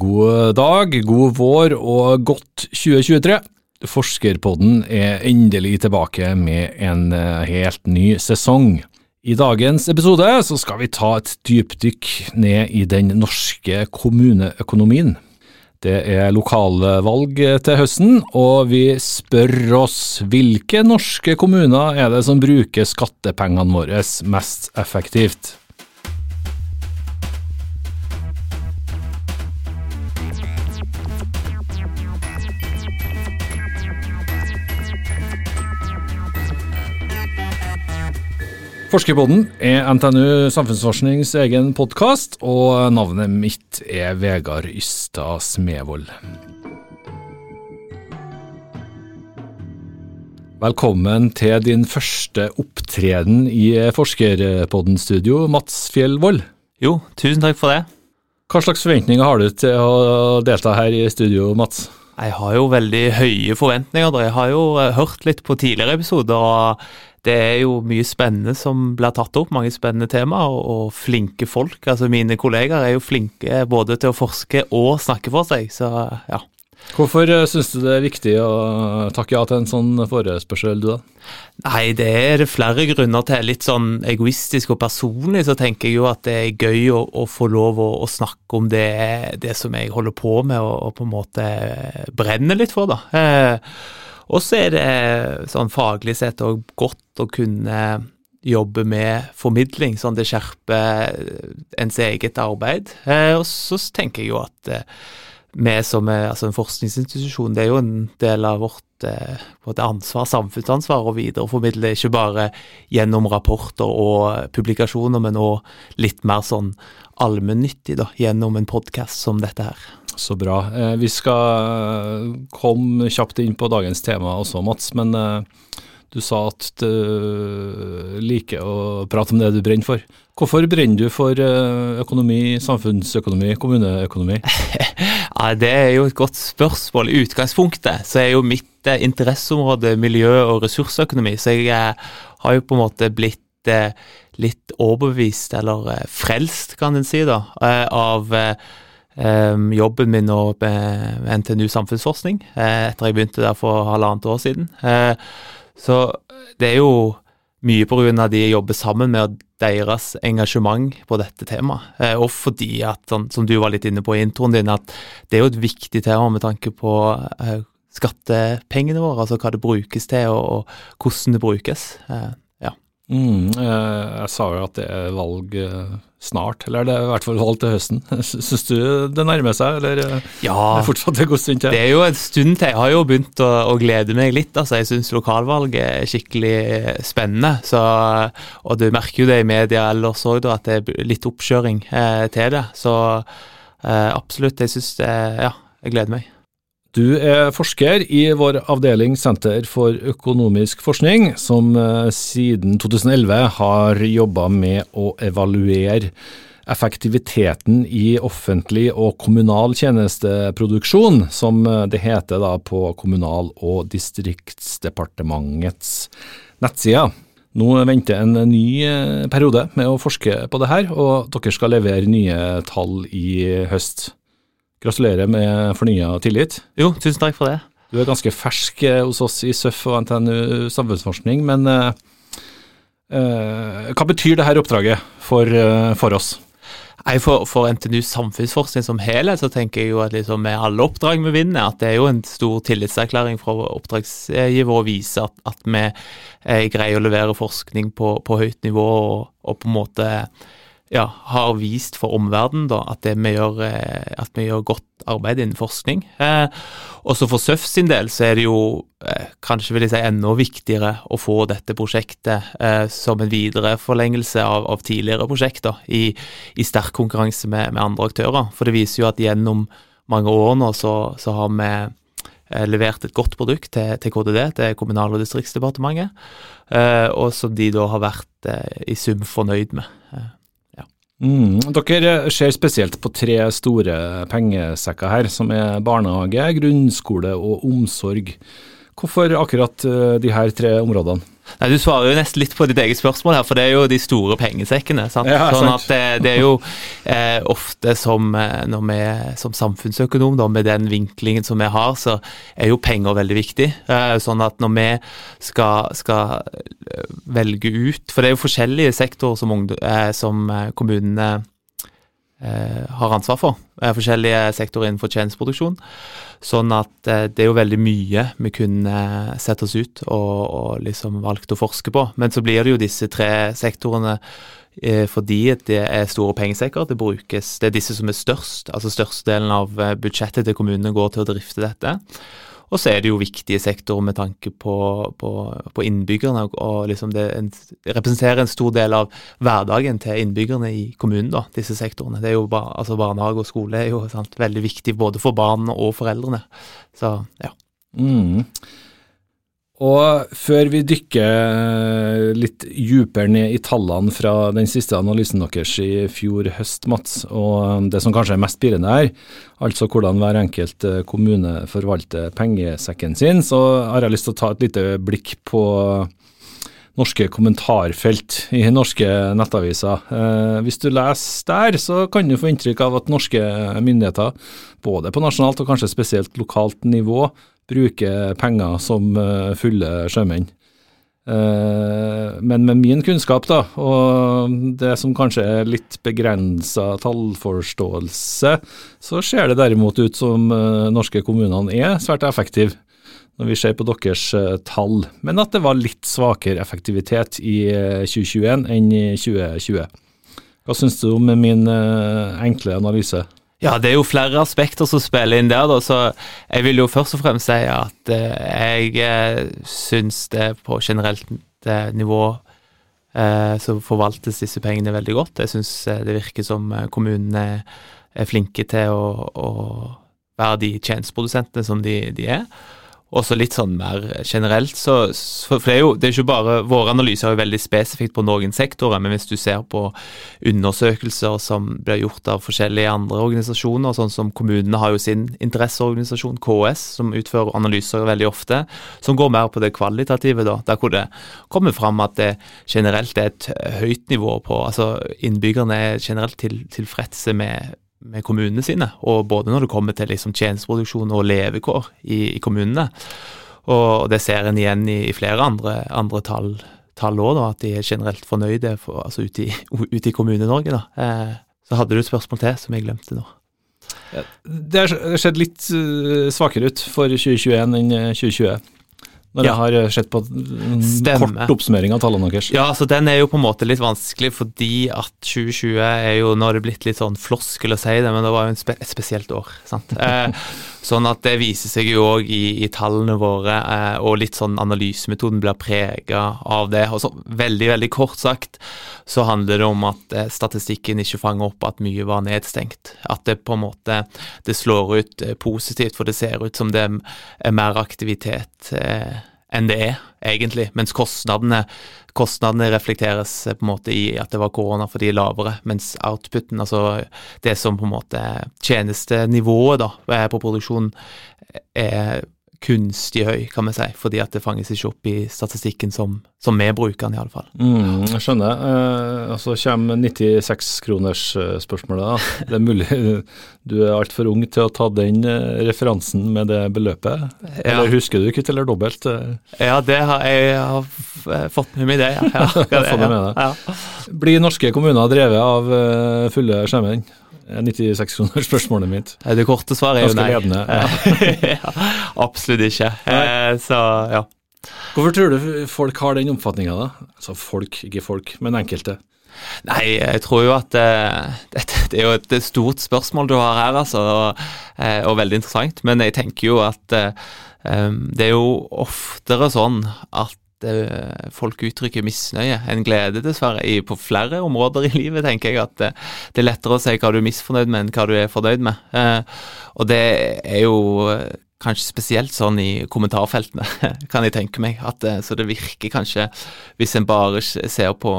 God dag, god vår og godt 2023. Forskerpodden er endelig tilbake med en eh, helt ny sesong. I dagens episode så skal vi ta et dypdykk ned i den norske kommuneøkonomien. Det er lokalvalg til høsten, og vi spør oss hvilke norske kommuner er det som bruker skattepengene våre mest effektivt. Forskerpodden er NTNU Samfunnsforsknings egen podkast, og navnet mitt er Vegard Ystad Smevold. Velkommen til din første opptreden i Forskerpodden-studio, Mats Fjellvold. Jo, tusen takk for det. Hva slags forventninger har du til å delta her i studio, Mats? Jeg har jo veldig høye forventninger. Jeg har jo hørt litt på tidligere episoder. og det er jo mye spennende som blir tatt opp, mange spennende temaer, og, og, flinke folk. Altså Mine kollegaer er jo flinke både til å forske og snakke for seg, så ja. Hvorfor eh, syns du det er viktig å takke ja til en sånn forespørsel, du da? Nei, det er det flere grunner til. Litt sånn egoistisk og personlig så tenker jeg jo at det er gøy å, å få lov å, å, snakke om det, det som jeg holder på med og, og på en måte brenner litt for, da. Eh, og så er det sånn faglig sett òg godt å kunne jobbe med formidling, sånn det skjerper ens eget arbeid. Eh, og så tenker jeg jo at eh, vi som er altså en forskningsinstitusjon, det er jo en del av vårt både ansvar, samfunnsansvar, å videreformidle ikke bare gjennom rapporter og publikasjoner, men òg litt mer sånn allmennyttig da, gjennom en podkast som dette her. Så bra. Eh, vi skal komme kjapt inn på dagens tema også, Mats. Men eh, du sa at du liker å prate om det du brenner for. Hvorfor brenner du for eh, økonomi, samfunnsøkonomi, kommuneøkonomi? ja, Det er jo et godt spørsmål. I utgangspunktet så er jo mitt interesseområde miljø- og ressursøkonomi, så jeg har jo på en måte blitt litt overbevist, eller frelst, kan en si, da, av jobben min nå med NTNU samfunnsforskning, uh, etter jeg begynte der for halvannet år siden. Uh, så det er jo mye av de jeg jobber sammen med, og deres engasjement på dette temaet. Uh, og fordi at, sånn, som du var litt inne på i introen din, at det er jo et viktig tema med tanke på skattepengene våre, altså hva det brukes til, og hvordan det brukes. Mm, jeg sa jo at det er valg snart, eller er i hvert fall valg til høsten? Syns du det nærmer seg, eller eh, ja, det fortsatt en god stund til? Det er jo en stund til. Jeg har jo begynt å, å glede meg litt. altså Jeg syns lokalvalget er skikkelig spennende. Så, og du merker jo det i media ellers òg, at det er litt oppkjøring eh, til det. Så eh, absolutt, jeg syns det Ja, jeg gleder meg. Du er forsker i vår avdeling Senter for økonomisk forskning, som eh, siden 2011 har jobba med å evaluere effektiviteten i offentlig og kommunal tjenesteproduksjon, som eh, det heter da på Kommunal- og distriktsdepartementets nettsider. Nå venter en ny eh, periode med å forske på det her, og dere skal levere nye tall i høst. Gratulerer med fornya tillit. Jo, tusen takk for det. Du er ganske fersk eh, hos oss i SØF og NTNU samfunnsforskning, men uh, uh, hva betyr dette oppdraget for, uh, for oss? Nei, for, for, NTNU samfunnsforskning som helhet, så tenker jeg jo at liksom med alle oppdrag vi vinner, at det er jo en stor tillitserklæring fra oppdragsgiver å vise at, at vi greier å levere forskning på, på høyt nivå og, og på en måte ja, har vist for omverdenen at, eh, at vi gjør godt arbeid innen forskning. Eh, også for SØF sin del så er det jo eh, kanskje vil jeg si enda viktigere å få dette prosjektet eh, som en videreforlengelse av, av tidligere prosjekter i, i sterk konkurranse med, med, andre aktører. For det viser jo at gjennom mange år nå så, så har vi eh, levert et godt produkt til, til KDD, til Kommunal- og distriktsdepartementet, eh, og som de da har vært i sum fornøyd med. Mm, dere ser spesielt på tre store pengesekker her, som er barnehage, grunnskole og omsorg. Hvorfor akkurat uh, de her tre områdene? Nei, Du svarer jo nesten litt på ditt eget spørsmål her, for det er jo de store pengesekkene. sant? Ja, sånn sant. at det, det er jo eh, ofte som eh, når vi som samfunnsøkonom, da, med den vinklingen som vi har, så er jo penger veldig viktig. Eh, sånn at når vi skal, skal eh, velge ut For det er jo forskjellige sektorer som, ungdom, eh, som eh, kommunene eh, har ansvar for. Eh, forskjellige sektorer innenfor tjenesteproduksjon. Sånn at eh, det er jo veldig mye vi kunne eh, sett oss ut og, og liksom valgt å forske på. Men så blir det jo disse tre sektorene eh, fordi det er store pengesekker. Det brukes, det er disse som er størst. altså Størstedelen av eh, budsjettet til kommunene går til å drifte dette. Og så er det jo viktige sektorer med tanke på, på, på innbyggerne. og liksom det en, representerer en stor del av hverdagen til innbyggerne i kommunen, da, disse sektorene. Det er jo bar, altså Barnehage og skole er jo sant, veldig viktig både for barna og foreldrene. Så ja. Mm. Og før vi dykker litt dypere ned i tallene fra den siste analysen deres i fjor høst, Mats, og det som kanskje er mest spirende her, altså hvordan hver enkelt eh, kommune forvalter pengesekken sin, så har jeg lyst til å ta et lite blikk på norske kommentarfelt i norske nettaviser. Eh, hvis du leser der, så kan du få inntrykk av at norske myndigheter, både på nasjonalt og kanskje spesielt lokalt nivå, bruker penger som eh, fulle sjømenn. Eh, men med min kunnskap, da, og det som kanskje er litt begrensa tallforståelse, så ser det derimot ut som eh, norske kommunene er svært effektive når vi ser på deres tall, men at det var litt svakere effektivitet i eh, 2021 enn i 2020. Hva syns du om min enkle analyse? Ja, det er jo flere aspekter som spiller inn der, da, så jeg vil jo først og fremst si at eh, jeg eh, syns det på generelt eh, nivå så forvaltes disse pengene veldig godt. Jeg syns det virker som kommunene er flinke til å, å være de tjenesteprodusentene som de, de er. Og så litt sånn mer generelt, så For det er jo det er ikke bare Våre analyser er jo veldig spesifikt på noen sektorer, men hvis du ser på undersøkelser som blir gjort av forskjellige andre organisasjoner, sånn som kommunene har jo sin interesseorganisasjon, KS, som utfører analyser veldig ofte, som går mer på det kvalitative, da, der hvor det kommer fram at det generelt er et høyt nivå på Altså innbyggerne er generelt til, tilfredse med med kommunene sine, og både når det kommer til liksom tjenesteproduksjon og levekår i, i kommunene. Og det ser en igjen i, i flere andre, andre tall, tall også, da, at de er generelt fornøyde for, altså ute i, ut i Kommune-Norge. Eh, så hadde du et spørsmål til som jeg glemte nå. Det har sett litt uh, svakere ut for 2021 enn uh, 2020. Når Ja. jeg har uh, sett på en kort oppsummering av tallene deres. Ja, så den er jo på en måte litt vanskelig fordi at 2020 er jo Nå har det blitt litt sånn floskel å si det, men det var jo spe et spesielt år. sant? Eh, sånn at det viser seg jo òg i, i tallene våre, eh, og litt sånn analysemetoden blir prega av det. Og så veldig, veldig kort sagt så handler det om at eh, statistikken ikke fanger opp at mye var nedstengt. At det på en måte det slår ut eh, positivt, for det ser ut som det er mer aktivitet eh, enn det er, egentlig. Mens kostnadene, kostnadene reflekteres eh, på en måte i at det var korona for de er lavere, mens outputen, altså det som på en måte tjenestenivået da, eh, på produksjon, er kunstig høy, kan vi si, fordi at det fanges ikke opp i statistikken som, som vi bruker den, iallfall. Mm, jeg skjønner. Eh, altså kommer 96-kronersspørsmålet, eh, da. Det er mulig du er altfor ung til å ta den eh, referansen med det beløpet? Eller ja. husker du kvitt eller dobbelt? Eh? Ja, det har jeg har fått med meg det. Ja. ja, det, ja. Blir norske kommuner drevet av fulle skjermen? Eh, 96 kroner spørsmålet mitt. Det korte svaret er jo nei. Ledende, ja. Absolutt ikke. Nei. Eh, så ja. Hvorfor tror du folk har den oppfatninga, da? Altså folk, ikke folk, men enkelte. Nei, jeg tror jo at uh, det, det, er jo et stort spørsmål du har her, altså, og, og veldig interessant. Men jeg tenker jo at uh, det er jo oftere sånn at eh, folk uttrykker misnøye enn glede, dessverre. I, på flere områder i livet tenker jeg at det, det er lettere å si hva du er misfornøyd med, enn hva du er fornøyd med. Eh, og det er jo eh, kanskje spesielt sånn i kommentarfeltene, kan jeg tenke meg. At, eh, så det virker kanskje, hvis en bare ser på,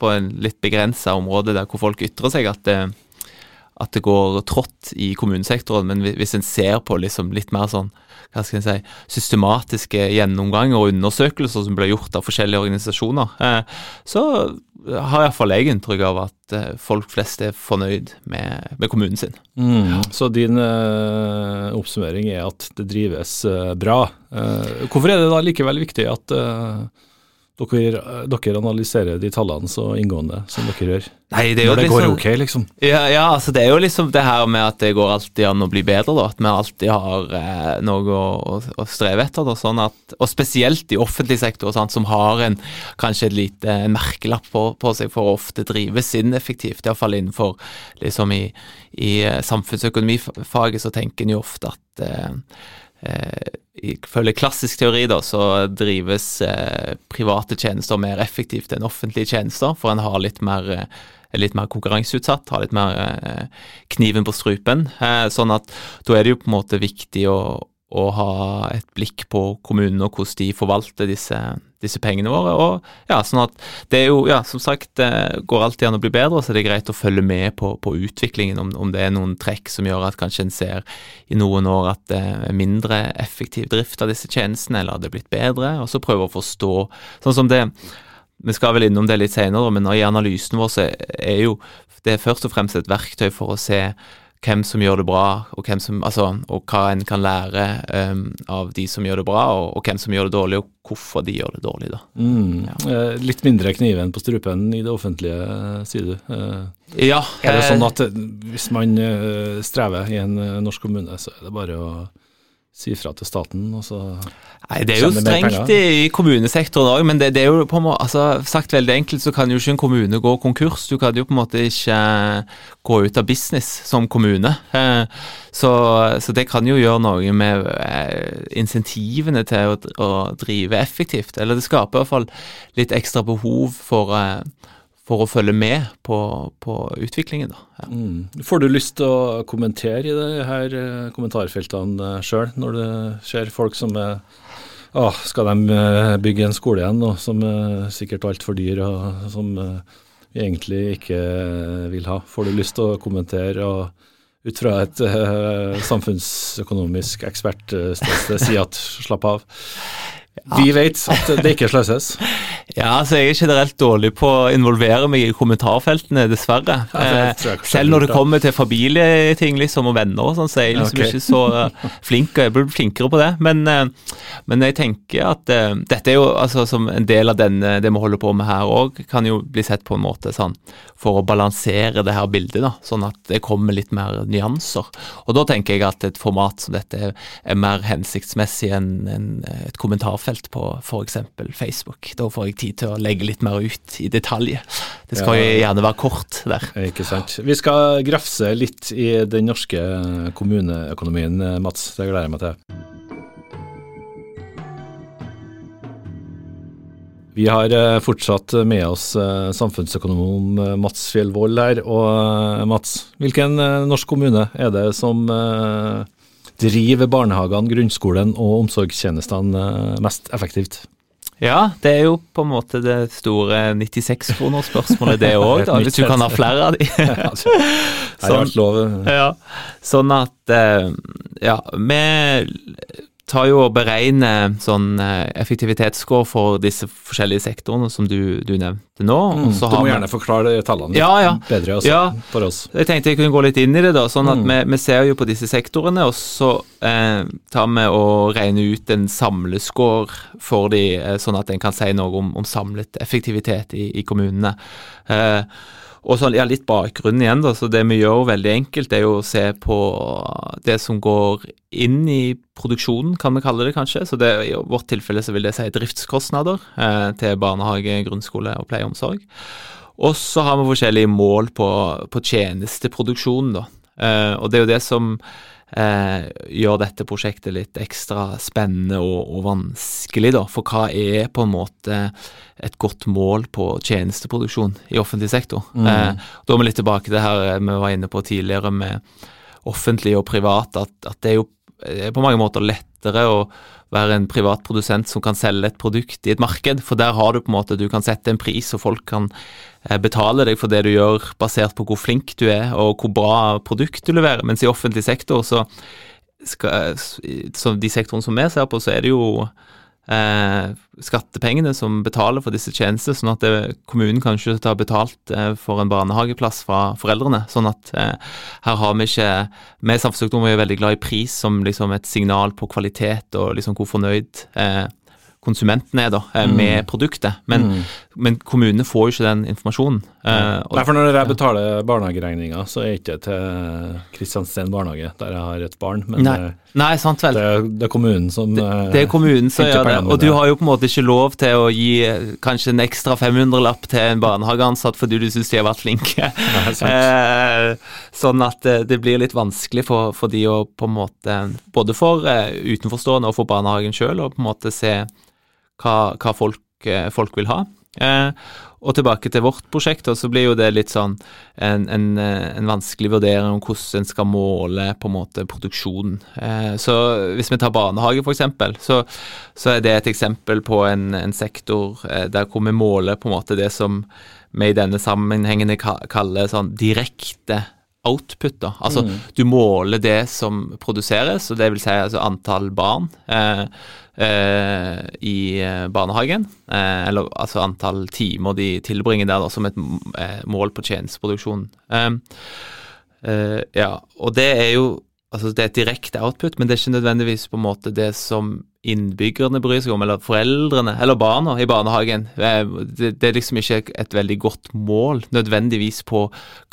på en litt begrensa område der hvor folk ytrer seg, at, eh, at det går trått i kommunesektoren, men hvis en ser på liksom litt mer sånn hva skal jeg si, systematiske gjennomganger og undersøkelser som blir gjort av forskjellige organisasjoner, eh, så har iallfall jeg inntrykk av at eh, folk flest er fornøyd med, med kommunen sin. Mm. Så din uh, oppsummering er at det drives uh, bra. Hvorfor er det da likevel viktig at dere, dere, analyserer de tallene så inngående som dere gjør? Nei, det Når det liksom, går ok, liksom? Ja, ja, altså det er jo liksom det her med at det går alltid an å bli bedre, da. At vi alltid har eh, noe å, å, streve etter. Da, sånn at, og spesielt i offentlig sektor, sant, som har en, kanskje et lite en merkelapp på, på, seg for å ofte drives ineffektivt. Iallfall innenfor liksom i, i eh, samfunnsøkonomifaget så tenker en jo ofte at eh, eh ifølge klassisk teori da, så drives eh, private tjenester mer effektivt enn offentlige tjenester, for en har litt mer, er litt mer konkurranseutsatt, har litt mer eh, kniven på strupen. Eh, sånn at da er det jo på en måte viktig å, å ha et blikk på kommunene og hvordan de forvalter disse, disse pengene våre. Og ja, sånn at det er jo, ja, som sagt, det går alltid an å bli bedre, så det er greit å følge med på, på utviklingen, om, om, det er noen trekk som gjør at kanskje en ser i noen år at det er mindre effektiv drift av disse tjenestene, eller at det er blitt bedre, og så prøve å forstå, sånn som det vi skal vel innom det litt senere, men i analysen vår så er jo det først og fremst et verktøy for å se hvem som gjør det bra, og, som, altså, og hva en kan lære um, av de som gjør det bra, og, og, hvem som gjør det dårlig, og hvorfor de gjør det dårlig. da. Mm. Ja. Eh, litt mindre kniven på strupen i det offentlige, eh, sier du. Eh, ja. Er det sånn at hvis man strever i en norsk kommune, så er det bare å si fra til staten, og så Nei, Det er jo strengt i kommunesektoren òg, men det, det, er jo på en måte, altså, sagt veldig enkelt så kan jo ikke en kommune gå konkurs. Du kan jo på en måte ikke gå ut av business som kommune. Eh, så, så det kan jo gjøre noe med eh, insentivene til å, å drive effektivt. Eller det skaper i hvert fall litt ekstra behov for eh, for å følge med på, på utviklingen. Da. Ja. Mm. Får du lyst til å kommentere i det her eh, kommentarfeltene sjøl, når du ser folk som er å, skal de eh, bygge en skole igjen nå, som er sikkert altfor dyr, og som eh, vi egentlig ikke vil ha? Får du lyst til å kommentere og ut fra et uh, samfunnsøkonomisk ekspertsted si at slapp av? Ja. Vi vet at det ikke sløses. Ja, altså Jeg er generelt dårlig på å involvere meg i kommentarfeltene, dessverre. Eh, selv når det kommer til familieting liksom, og venner og sånn, så er jeg liksom okay. ikke så uh, flink. Jeg burde bli flinkere på det. Men, eh, men jeg tenker at eh, dette er jo altså som en del av denne, det vi holder på med her òg, kan jo bli sett på en måte sånn for å balansere det her bildet, da, sånn at det kommer litt mer nyanser. Og da tenker jeg at et format som dette er, er mer hensiktsmessig enn en, et kommentarfelt på f.eks. Facebook. Da får jeg tid til å legge litt mer ut i detalj. Det skal jo gjerne være kort der. Ikke sant. Vi skal grafse litt i den norske kommuneøkonomien, Mats. Det gleder jeg meg til. Vi har eh, fortsatt med oss eh, samfunnsøkonom eh, Mats Fjellvold her. Og Mats, hvilken norsk kommune er det som driver barnehagene, grunnskolen og omsorgstjenestene mest effektivt? Ja, det er jo på en måte det store 96-kronerspørsmålet, det òg, hvis du kan ha flere av de. sånn, ja, sånn at Ja, vi tar jo og beregner sånn eh, effektivitetsscore for disse forskjellige sektorene som du, du nevnte nå. Mm, du må gjerne forklare tallene ja, ja. bedre også, ja, for oss. Jeg tenkte jeg kunne gå litt inn i det. da, sånn at mm. vi, vi, ser jo på disse sektorene, og så eh, tar vi og regner ut en samlescore for de, eh, sånn at en kan si noe om, om samlet effektivitet i, i kommunene. Eh, og så ja, litt bakgrunn igjen, da. Så det vi gjør veldig enkelt, er jo å se på det som går inn i produksjonen, kan vi kalle det kanskje. Så det, i vårt tilfelle så vil det si driftskostnader eh, til barnehage, grunnskole og pleie og omsorg. Og så har vi forskjellige mål på, på tjenesteproduksjonen, da. Eh, og det er jo det som eh, gjør dette prosjektet litt ekstra spennende og, og, vanskelig, da. For hva er på en måte et godt mål på tjenesteproduksjon i offentlig sektor? Mm. Eh, da er vi litt tilbake til det her vi var inne på tidligere med offentlig og privat, at, at det er jo det er på mange måter lettere å være en privat produsent som kan selge et produkt i et marked, for der har du på en måte, du kan sette en pris, og folk kan eh, betale deg for det du gjør, basert på hvor flink du er og hvor bra produkt du leverer. Mens i offentlig sektor, så, skal, så de sektorene som vi ser på, så er det jo eh, skattepengene som betaler for disse tjenestene, sånn at det, kommunen kan ikke ta betalt eh, for en barnehageplass fra foreldrene. Sånn at eh, her har vi ikke Vi i Samfunnsøkonomi er veldig glad i pris som liksom et signal på kvalitet og liksom hvor fornøyd eh, konsumenten er da, eh, med mm. produktet. Men, mm. Men, kommunene får jo ikke den informasjonen. Ja. og, Nei, for når jeg betaler barnehageregninga, så er det ikke til Kristiansten barnehage, der jeg har et barn. Men Nei, Nei sant. Det, det, er kommunen som Det, det er kommunen som gjør det. Og du har jo på en måte ikke lov til å gi eh, kanskje en ekstra 500-lapp til en barnehageansatt fordi du syns de har vært flinke. Nei, eh, sånn at det, blir litt vanskelig for, for de å på en måte Både for uh, utenforstående og for barnehagen sjøl å på en måte se hva, hva folk, eh, folk, vil ha. Eh, og tilbake til vårt prosjekt, så blir jo det litt sånn en, en, eh, en vanskelig vurdering om hvordan en skal måle på en måte produksjonen. Eh, så hvis vi tar barnehage f.eks., så, så er det et eksempel på en, en sektor eh, der hvor vi måler på en måte det som vi i denne sammenhengen kaller sånn direkte output. da. Altså, mm. Du måler det som produseres, og det vil si altså antall barn. Eh, i eh, barnehagen. Eh, eller altså antall timer de tilbringer der da, som et eh, mål på tjenesteproduksjon. Eh, ja, og det er jo altså det er et direkte output, men det er ikke nødvendigvis på en måte det som innbyggerne bryr seg om, eller foreldrene, eller barna i barnehagen. Det, er liksom ikke et veldig godt mål nødvendigvis på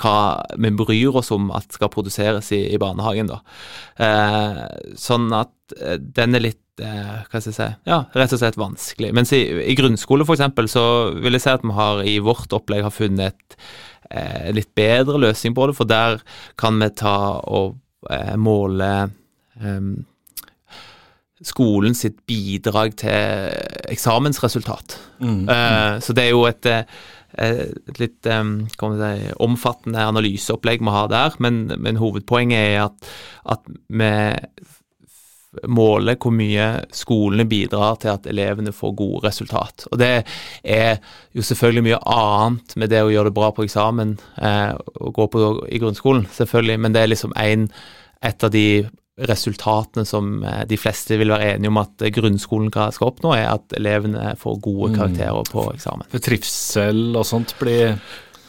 hva vi bryr oss om at skal produseres i, barnehagen, da. Eh, sånn at den er litt hva skal jeg si, ja, rett og slett vanskelig. Mens i, i grunnskole f.eks. så vil jeg si at vi har i vårt opplegg har funnet et eh, litt bedre løsning på det, for der kan vi ta og eh, måle eh, skolen sitt bidrag til eksamensresultat. Mm. Eh, så det er jo et, eh, et litt um, si, omfattende analyseopplegg vi har der, men, men hovedpoenget er at, at vi måle hvor mye skolene bidrar til at elevene får gode resultat. Og det er jo selvfølgelig mye annet med det å gjøre det bra på eksamen eh, og gå på i grunnskolen, selvfølgelig, men det er liksom en, et av de resultatene som eh, de fleste vil være enige om at grunnskolen skal oppnå, er at elevene får gode mm. karakterer på eksamen. For trivsel og sånt blir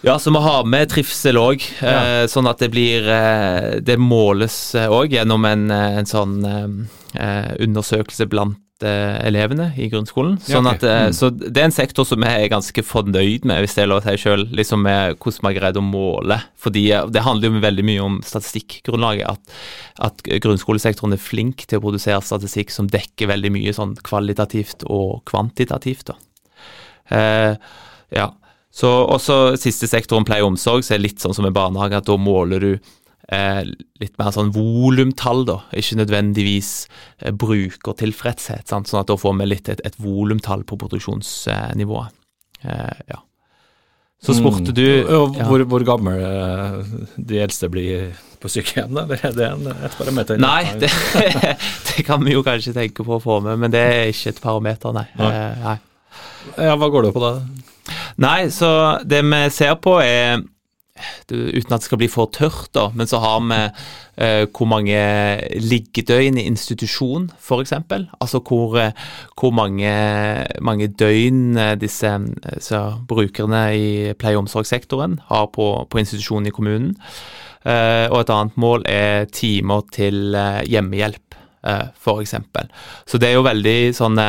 ja, så vi har med trivsel òg, ja. eh, sånn at det blir eh, Det måles òg gjennom en, eh, en sånn eh, undersøkelse blant eh, elevene i grunnskolen. Sånn ja, okay. at, mm. Så det er en sektor som vi er ganske fornøyd med, hvis det er lov å si sjøl, liksom med hvordan vi har greid å måle. Fordi det handler jo veldig mye om statistikkgrunnlaget. At, at, grunnskolesektoren er flink til å produsere statistikk som dekker veldig mye sånn kvalitativt og kvantitativt. da. Eh, ja. Så også siste sektoren pleie og omsorg, så er det litt sånn som i barnehage, at da måler du eh, litt mer sånn volumtall, da, ikke nødvendigvis eh, brukertilfredshet. Sant? Sånn at da får vi litt et, et volumtall på produksjonsnivået. Eh, ja. Så spurte du ja. hvor, hvor gammel eh, de eldste blir på sykehjem, eller er det en, et parameter? Nei, det, det, kan vi jo kanskje tenke på å få med, men det er ikke et parameter, nei. nei. Eh, nei. Ja, Hva går det på da? Nei, så det vi ser på er uten at det skal bli for tørt, da, men så har vi eh, hvor mange liggedøgn i institusjon, f.eks. Altså hvor, eh, hvor mange, mange, døgn eh, disse eh, brukerne i pleie- og omsorgssektoren har på, på institusjonen i kommunen. Eh, og et annet mål er timer til eh, hjemmehjelp, eh, f.eks. Så det er jo veldig sånn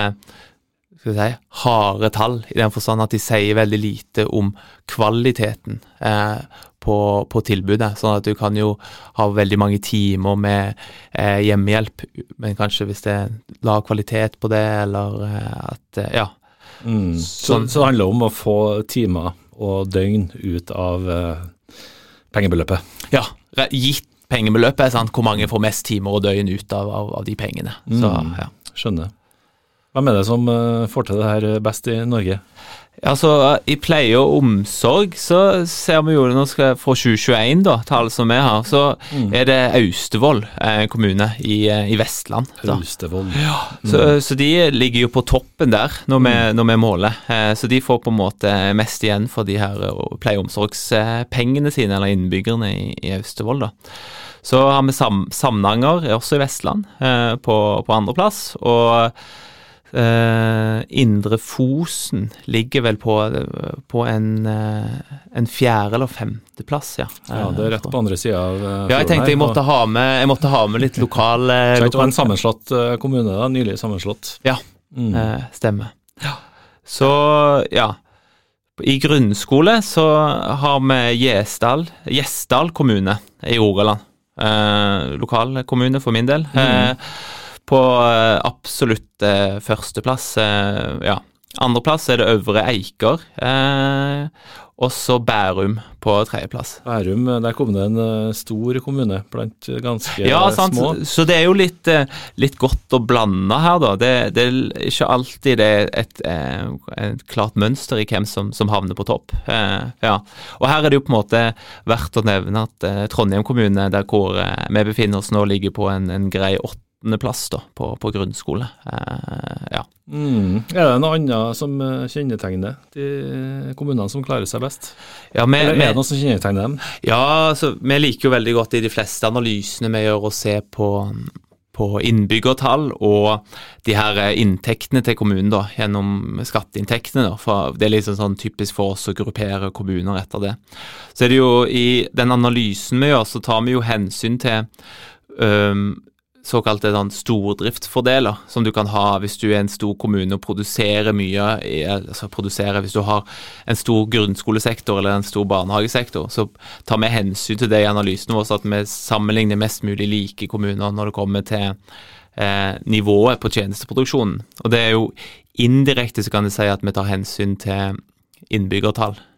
skal vi si, harde tall, i den forstand at de sier veldig lite om kvaliteten eh, på, på, tilbudet. Sånn at du kan jo ha veldig mange timer med eh, hjemmehjelp, men kanskje hvis det er lav kvalitet på det, eller eh, at eh, Ja. Mm. Så, så, det handler om å få timer og døgn ut av eh, pengebeløpet? Ja, gitt pengebeløpet, sant? hvor mange får mest timer og døgn ut av, av, av de pengene. Så, mm. ja. Skjønner. Hvem er det som uh, får til det her best i Norge? Altså, I pleie og omsorg så ser vi jo nå skal fra 2021, da, tall som vi har, så Mm. er det Austevoll eh, kommune i, eh, i Vestland. da. Austevoll. Så, så de ligger jo på toppen der når vi, når vi måler. Eh, så de får på en måte mest igjen for de her eh, pleie- og omsorgspengene sine, eller innbyggerne i, i Austevoll, da. Så har vi Sam Samnanger, er også i Vestland, eh, på, på andreplass. Og eh, Indre Fosen ligger vel på, på en, uh, en fjerde- eller femteplass, ja. Ja, det er rett på andre sida av eh, Ja, jeg tenkte jeg måtte ha med, jeg måtte ha med litt lokal eh, Det var en sammenslått eh, kommune, da, nylig sammenslått. Ja. Mm. Eh, stemmer. Så, ja. I grunnskole så har vi Gjesdal, Gjesdal kommune i Rogaland. Eh, lokal kommune for min del. Eh, på eh, absolutt eh, førsteplass. Eh, ja. Andreplass er det Øvre Eiker. Eh, og så Bærum på tredjeplass. Bærum, der kom det en stor kommune blant ganske Ja, sant. små. Så det er jo litt, litt godt å blande her, da. Det, det er ikke alltid det er et, et klart mønster i hvem som, som havner på topp. Eh, ja. Og her er det jo på en måte verdt å nevne at Trondheim kommune, der hvor vi befinner oss nå, ligger på en, en grei åttendeplass på, på grunnskole. Eh, ja. Mm. Er det noe annet som eh, kjennetegner de kommunene som klarer seg best? Ja, vi, Eller er det noe som kjennetegner dem? ja altså, vi liker jo veldig godt i de fleste analysene vi gjør å se på på innbyggertall og de her eh, inntektene til kommunen da, gjennom skatteinntektene. da, for Det er liksom sånn typisk for oss å gruppere kommuner etter det. Så er det jo i den analysen vi gjør, så tar vi jo hensyn til øhm, såkalte sånn stordriftsfordeler, som du kan ha hvis du er en stor kommune og produserer mye. altså produserer, Hvis du har en stor grunnskolesektor eller en stor barnehagesektor, så tar vi hensyn til det i analysen vår, at vi sammenligner mest mulig like kommuner når det kommer til eh, nivået på tjenesteproduksjonen. Og det er jo indirekte så kan du si at vi tar hensyn til innbyggertall eh,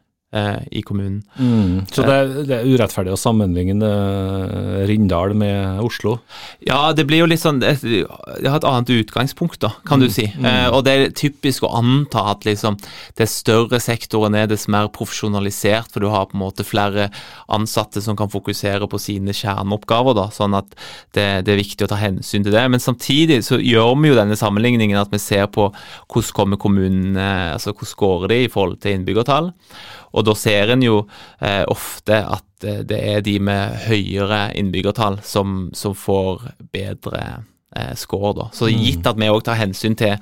i kommunen. Mm. Så det er, det er urettferdig å sammenligne eh, Rindal med Oslo? Ja, det blir jo litt sånn Det det har et annet utgangspunkt, da, kan du si. Eh, og det er typisk å anta at liksom det større sektoren er, dess mer profesjonalisert, for du har på en måte flere ansatte som kan fokusere på sine kjerneoppgaver, da, sånn at det, det er viktig å ta hensyn til det. Men samtidig så gjør vi jo denne sammenligningen at vi ser på hvordan kommer kommunen, eh, altså hvordan går de i forhold til innbyggertall. Og da ser en jo eh, ofte at eh, det er de med høyere innbyggertall som, som får bedre eh, score, da. Så gitt at vi òg tar hensyn til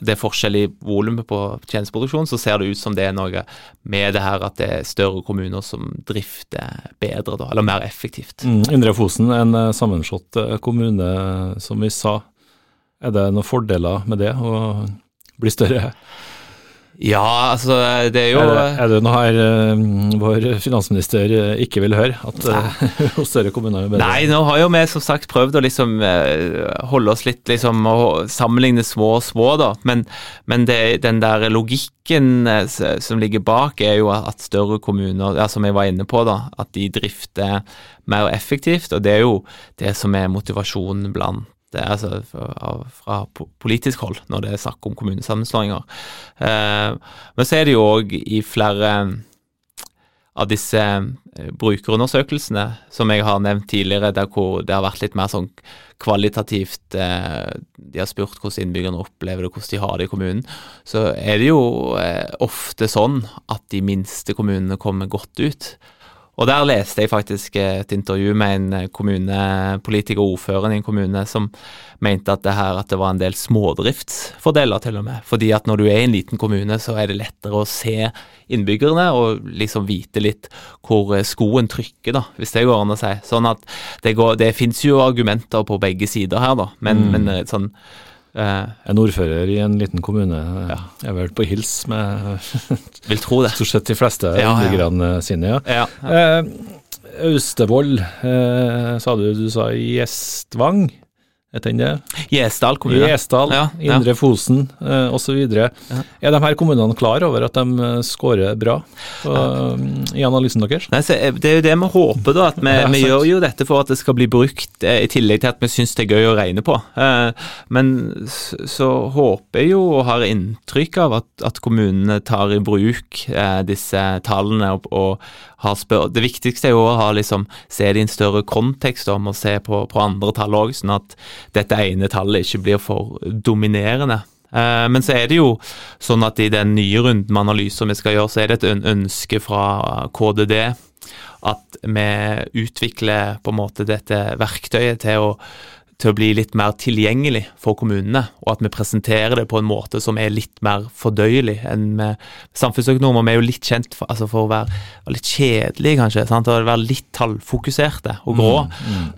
det forskjellige volumet på tjenesteproduksjon, så ser det ut som det er noe med det her at det er større kommuner som drifter bedre, da, eller mer effektivt. Mm. Indre Fosen, en eh, sammenslått eh, kommune, som vi sa. Er det noen fordeler med det, å bli større? Ja, altså det er jo Er det, er det noe her uh, vår finansminister eh, ikke vil høre? At uh, større kommuner er bedre? Nei, nå har jo vi som sagt prøvd å liksom holde oss litt liksom og sammenligne små og små, da. Men, men det, den der logikken som ligger bak, er jo at større kommuner, ja, som jeg var inne på, da, at de drifter mer effektivt. Og det er jo det som er motivasjonen blant det, er altså fra, fra politisk hold når det er snakk om kommunesammenslåinger. Eh, men så er det jo òg i flere av disse eh, brukerundersøkelsene som jeg har nevnt tidligere, der hvor det har vært litt mer sånn kvalitativt eh, De har spurt hvordan innbyggerne opplever det, hvordan de har det i kommunen. Så er det jo eh, ofte sånn at de minste kommunene kommer godt ut. Og der leste jeg faktisk et intervju med en eh, kommunepolitiker, ordføreren i en kommune, som mente at det her at det var en del smådriftsfordeler, til og med. Fordi at når du er i en liten kommune, så er det lettere å se innbyggerne og liksom vite litt hvor eh, skoen trykker, da, hvis det går an å si. Sånn at det, går, det fins jo argumenter på begge sider her, da, men, men eh, sånn eh, En ordfører i en liten kommune Jeg er vel på hils med Vil tro det. stort sett de fleste Ja, ja. sine. ja. Ja. Ja. Eh, Austevoll, eh, sa du du sa Gjestvang? Er den det? Gjesdal kommune. Gjesdal, Ja, ja. Indre Fosen eh, osv. Ja. Er de her kommunene klar over at de eh, scorer bra på, i analysen deres? Nei, så eh, Det er jo det vi håper, da. At vi, vi gjør jo dette for at det skal bli brukt, eh, i tillegg til at vi syns det er gøy å regne på. Eh, Men så håper jeg jo og har inntrykk av at, at kommunene tar i bruk eh, disse tallene og, og har spør Det viktigste er jo å ha liksom, se det i en større kontekst om å se på, på andre tall òg, sånn at dette ene tallet ikke blir for dominerende. Eh, Men så er det jo sånn at i den nye runden med analyser vi skal gjøre, så er det et ønske fra KDD at vi utvikler på en måte dette verktøyet til å, til å bli litt mer tilgjengelig for kommunene, og at vi presenterer det på en måte som er litt mer fordøyelig enn med samfunnsøkonomer. Vi er jo litt kjent for, altså for å være, litt kjedelige, kanskje, sant? og være litt tallfokuserte og grå.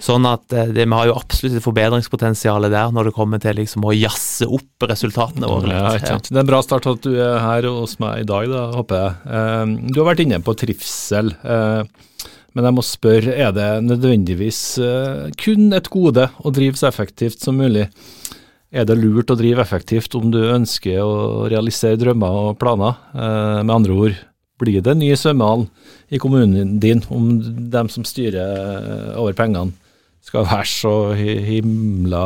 Sånn at eh, det, vi har jo absolutt et forbedringspotensial der når det kommer til liksom å jazze opp resultatene våre litt. Ja. Det er en bra start at du er her hos meg i dag, da, håper jeg. Eh, Du har vært inne på trivsel. Men jeg må spørre, er det nødvendigvis eh, kun et gode å drive så effektivt som mulig? Er det lurt å drive effektivt om du ønsker å realisere drømmer og planer? Eh, Med andre ord, blir det ny svømmehall i kommunen din om dem som styrer eh, over pengene skal være så himla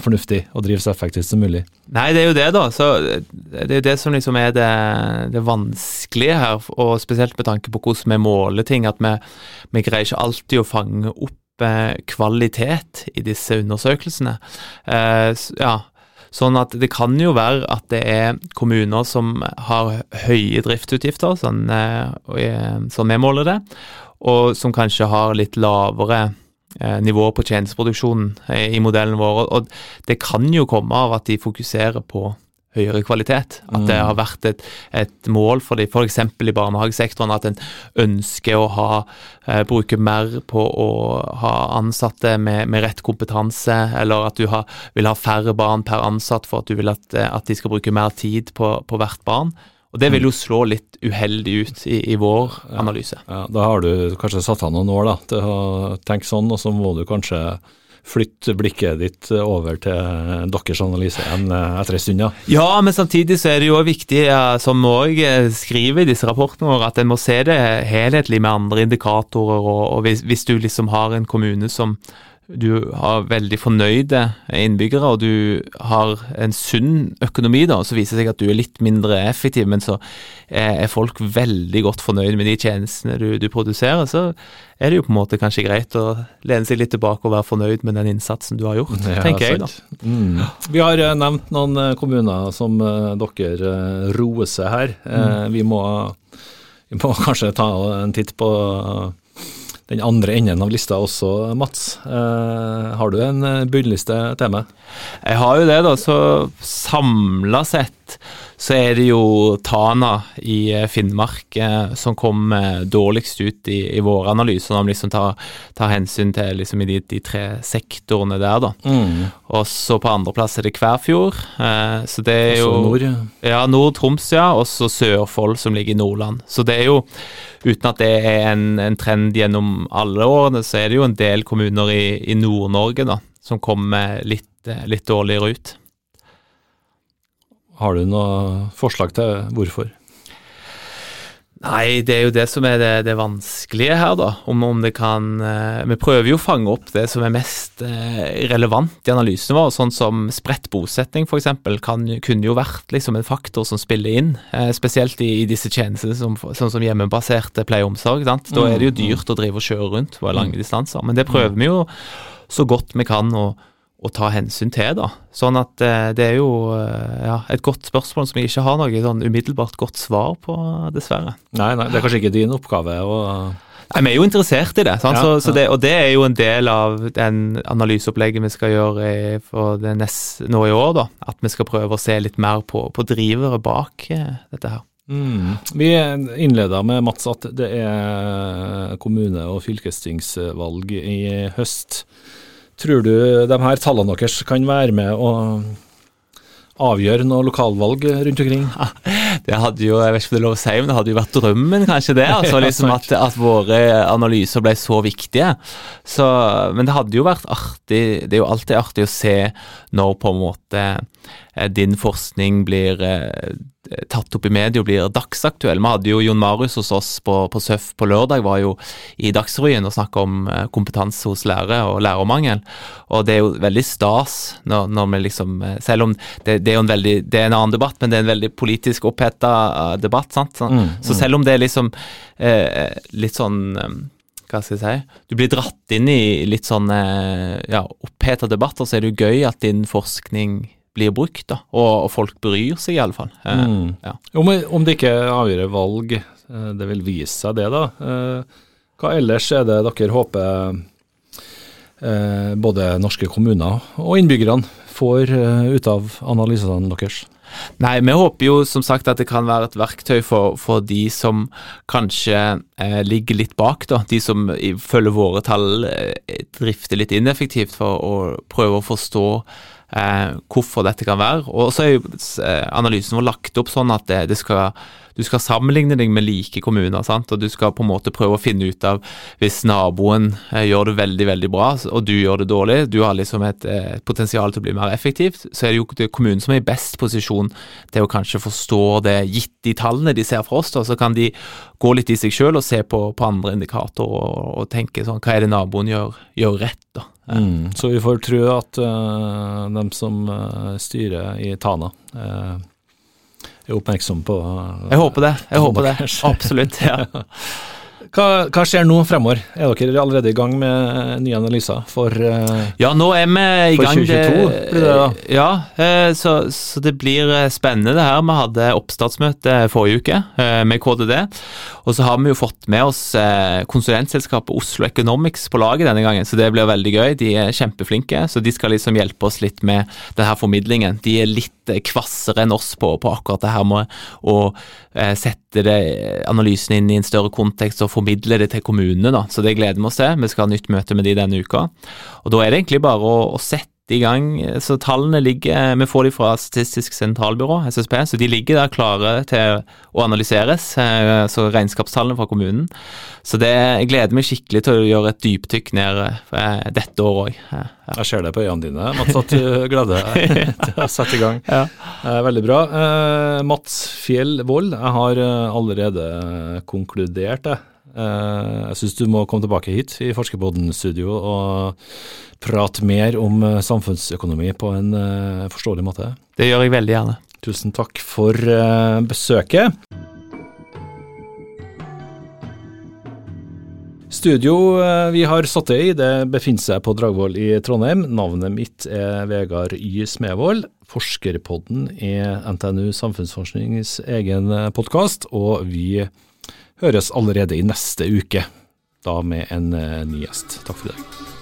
fornuftig og drive så effektivt som mulig? Nei, det er jo det, da. Så det er jo det som liksom er det, det vanskelige her, og spesielt med tanke på hvordan vi måler ting. At vi, vi greier ikke alltid å fange opp eh, kvalitet i disse undersøkelsene. Eh, ja, Sånn at det kan jo være at det er kommuner som har høye driftsutgifter, sånn, eh, eh, sånn vi måler det, og som kanskje har litt lavere eh, nivå på tjenesteproduksjonen eh, i modellen vår. Og- Og det kan jo komme av at de fokuserer på høyere kvalitet. At det har vært et, et mål for dem, f.eks. i barnehagesektoren, at en ønsker å ha, eh, bruke mer på å ha ansatte med, med rett kompetanse, eller at du har, vil ha færre barn per ansatt for at du vil at, at de skal bruke mer tid på, på hvert barn. Og det vil jo slå litt uheldig ut i, i vår analyse. Ja, da har du kanskje satt av noen år da, til å tenke sånn, og så må du kanskje flytte blikket ditt over til deres analyse igjen eh, etter en stund. Ja. Ja, men samtidig så er det jo viktig, som vi òg skriver i disse rapportene våre, at en må se det helhetlig med andre indikatorer. Og, og hvis, hvis du liksom har en kommune som du har veldig fornøyde innbyggere, og du har en sunn økonomi, da, så viser det seg at du er litt mindre effektiv, men så er folk veldig godt fornøyd med de tjenestene du, du produserer, så er det jo på en måte kanskje greit å lene seg litt tilbake og være fornøyd med den innsatsen du har gjort, Ja, tenker jeg da. Mm. Vi har eh, nevnt noen eh, kommuner som eh, dere roer roser her. Mm. vi, må, vi må kanskje ta en titt på den andre enden av lista også, Mats. Eh, har du en eh, bunnliste til meg? Jeg har jo det, da. Så samla sett så er det jo Tana i eh, Finnmark eh, som kom eh, dårligst ut i, i våre analyser, når vi liksom tar, tar hensyn til liksom i de, de tre sektorene der, da. Og så på andreplass er det Kværfjord. Eh, så det er jo nord. ja, Nord-Troms, ja, og så Sørfold som ligger i Nordland. Så det er jo, uten at det er en, en trend gjennom alle årene, så er det jo en del kommuner i, i Nord-Norge da, som kommer litt, eh, litt dårligere ut. Har du noe forslag til hvorfor? Nei, det er jo det som er det, det vanskelige her, da. Om, om det kan eh, Vi prøver jo å fange opp det som er mest eh, relevant i analysen vår. Sånn som spredt bosetning, f.eks., kunne jo vært liksom en faktor som spiller inn. Eh, spesielt i, i disse tjenestene som, sånn som hjemmebaserte pleie og omsorg. Sant? Da er det jo dyrt å drive og kjøre rundt på lange distanser. Men det prøver vi jo så godt vi kan å, å ta hensyn til, da. Sånn at eh, det er jo eh, ja, et godt spørsmål som jeg ikke har noe sånn umiddelbart godt svar på, dessverre. Nei, nei, det er kanskje ikke din oppgave å Nei, Vi er jo interessert i det? Ja, så, så det, og det er jo en del av den analyseopplegget vi skal gjøre i, for det nest, nå i år. da, At vi skal prøve å se litt mer på, på drivere bak eh, dette her. Mm. Vi innleda med Mats at det er kommune- og fylkestingsvalg i høst. Tror du de her tallene deres kan være med å, avgjøre noe lokalvalg rundt omkring? Det hadde jo jeg vet ikke om det er lov å si, men det hadde jo vært drømmen, kanskje det. altså liksom at, at våre analyser ble så viktige. Så, men det hadde jo vært artig Det er jo alltid artig å se når på en måte din forskning blir eh, tatt opp i media og blir dagsaktuell. Vi hadde jo Jon Marius hos oss på, på SØF på lørdag, var jo i Dagsrevyen og snakka om eh, kompetanse hos lærere og lærermangel. Og det er jo veldig stas når, når vi liksom Selv om det, det, er jo en veldig Det er en annen debatt, men det er en veldig politisk oppheta debatt, sant. Så, mm, mm. så, selv om det er liksom eh, litt sånn hva skal jeg si, du blir dratt inn i litt sånn ja, oppheta debatter, så er det jo gøy at din forskning blir brukt, da, og, og folk bryr seg iallfall. Eh, mm. Ja. Om, om det ikke avgjør valg, eh, det vil vise seg det, da. Eh, hva ellers er det dere håper eh, både norske kommuner og innbyggerne får ut av analysene deres? Nei, vi håper jo som sagt at det kan være et verktøy for, for de som kanskje eh, ligger litt bak, da. De som følger våre tall eh, drifter litt ineffektivt for å prøve å forstå eh, hvorfor dette kan være. Og så er jo eh, analysen vår lagt opp sånn at det, det skal, du skal sammenligne deg med like kommuner. Sant? Og du skal på en måte prøve å finne ut av hvis naboen eh, gjør det veldig veldig bra, og du gjør det dårlig, du har liksom et, et eh, potensial til å bli mer effektivt, så er det jo det kommunen som er i best posisjon til å kanskje forstå det, gitt de tallene de ser fra oss. Da, så kan de gå litt i seg sjøl og se på, på andre indikatorer og, og, tenke sånn, hva er det naboen gjør, gjør rett? da? Mm, så vi får tro at uh, dem som uh, styrer i Tana, uh, er oppmerksom på Jeg håper det. Jeg håper det. Absolutt. ja. Hva, hva, skjer nå fremover? Er dere allerede i gang med nye analyser for uh, Ja, nå er vi i gang. 2022 blir det da? Ja, uh, så, så, det blir eh, spennende det her. Vi hadde oppstartsmøte forrige uke uh, med KDD. Og så har vi jo fått med oss konsulentselskapet Oslo Economics på laget denne gangen, så det blir veldig gøy. De er kjempeflinke, så de skal liksom hjelpe oss litt med denne formidlingen. De er litt kvassere enn oss på, på akkurat det her med å sette det, analysen inn i en større kontekst og formidle det til kommunene, da. Så det gleder vi oss til. Vi skal ha nytt møte med de denne uka. Og da er det egentlig bare å, å sette i gang. Så tallene ligger Vi får de fra Statistisk sentralbyrå, SSB, så de ligger der klare til å analyseres. Eh, så regnskapstallene fra kommunen. Så det, jeg gleder meg skikkelig til å gjøre et dypdykk ned eh, dette året òg. Ja. Jeg ser det på øynene dine, Mats, at du gleder deg til å sette i gang. Ja. Eh, veldig bra. Mats Fjell Vold, jeg har allerede konkludert, jeg. Eh, jeg syns du må komme tilbake hit i Forskerboden-studio og prate mer om eh, samfunnsøkonomi på en eh, forståelig måte. Det gjør jeg veldig gjerne. Tusen takk for besøket. Studio vi har satt i, det befinner seg på Dragvoll i Trondheim. Navnet mitt er Vegard Y. Smevold. Forskerpodden er NTNU Samfunnsforsknings egen podkast, og vi høres allerede i neste uke, da med en eh, ny gjest. Takk for i dag.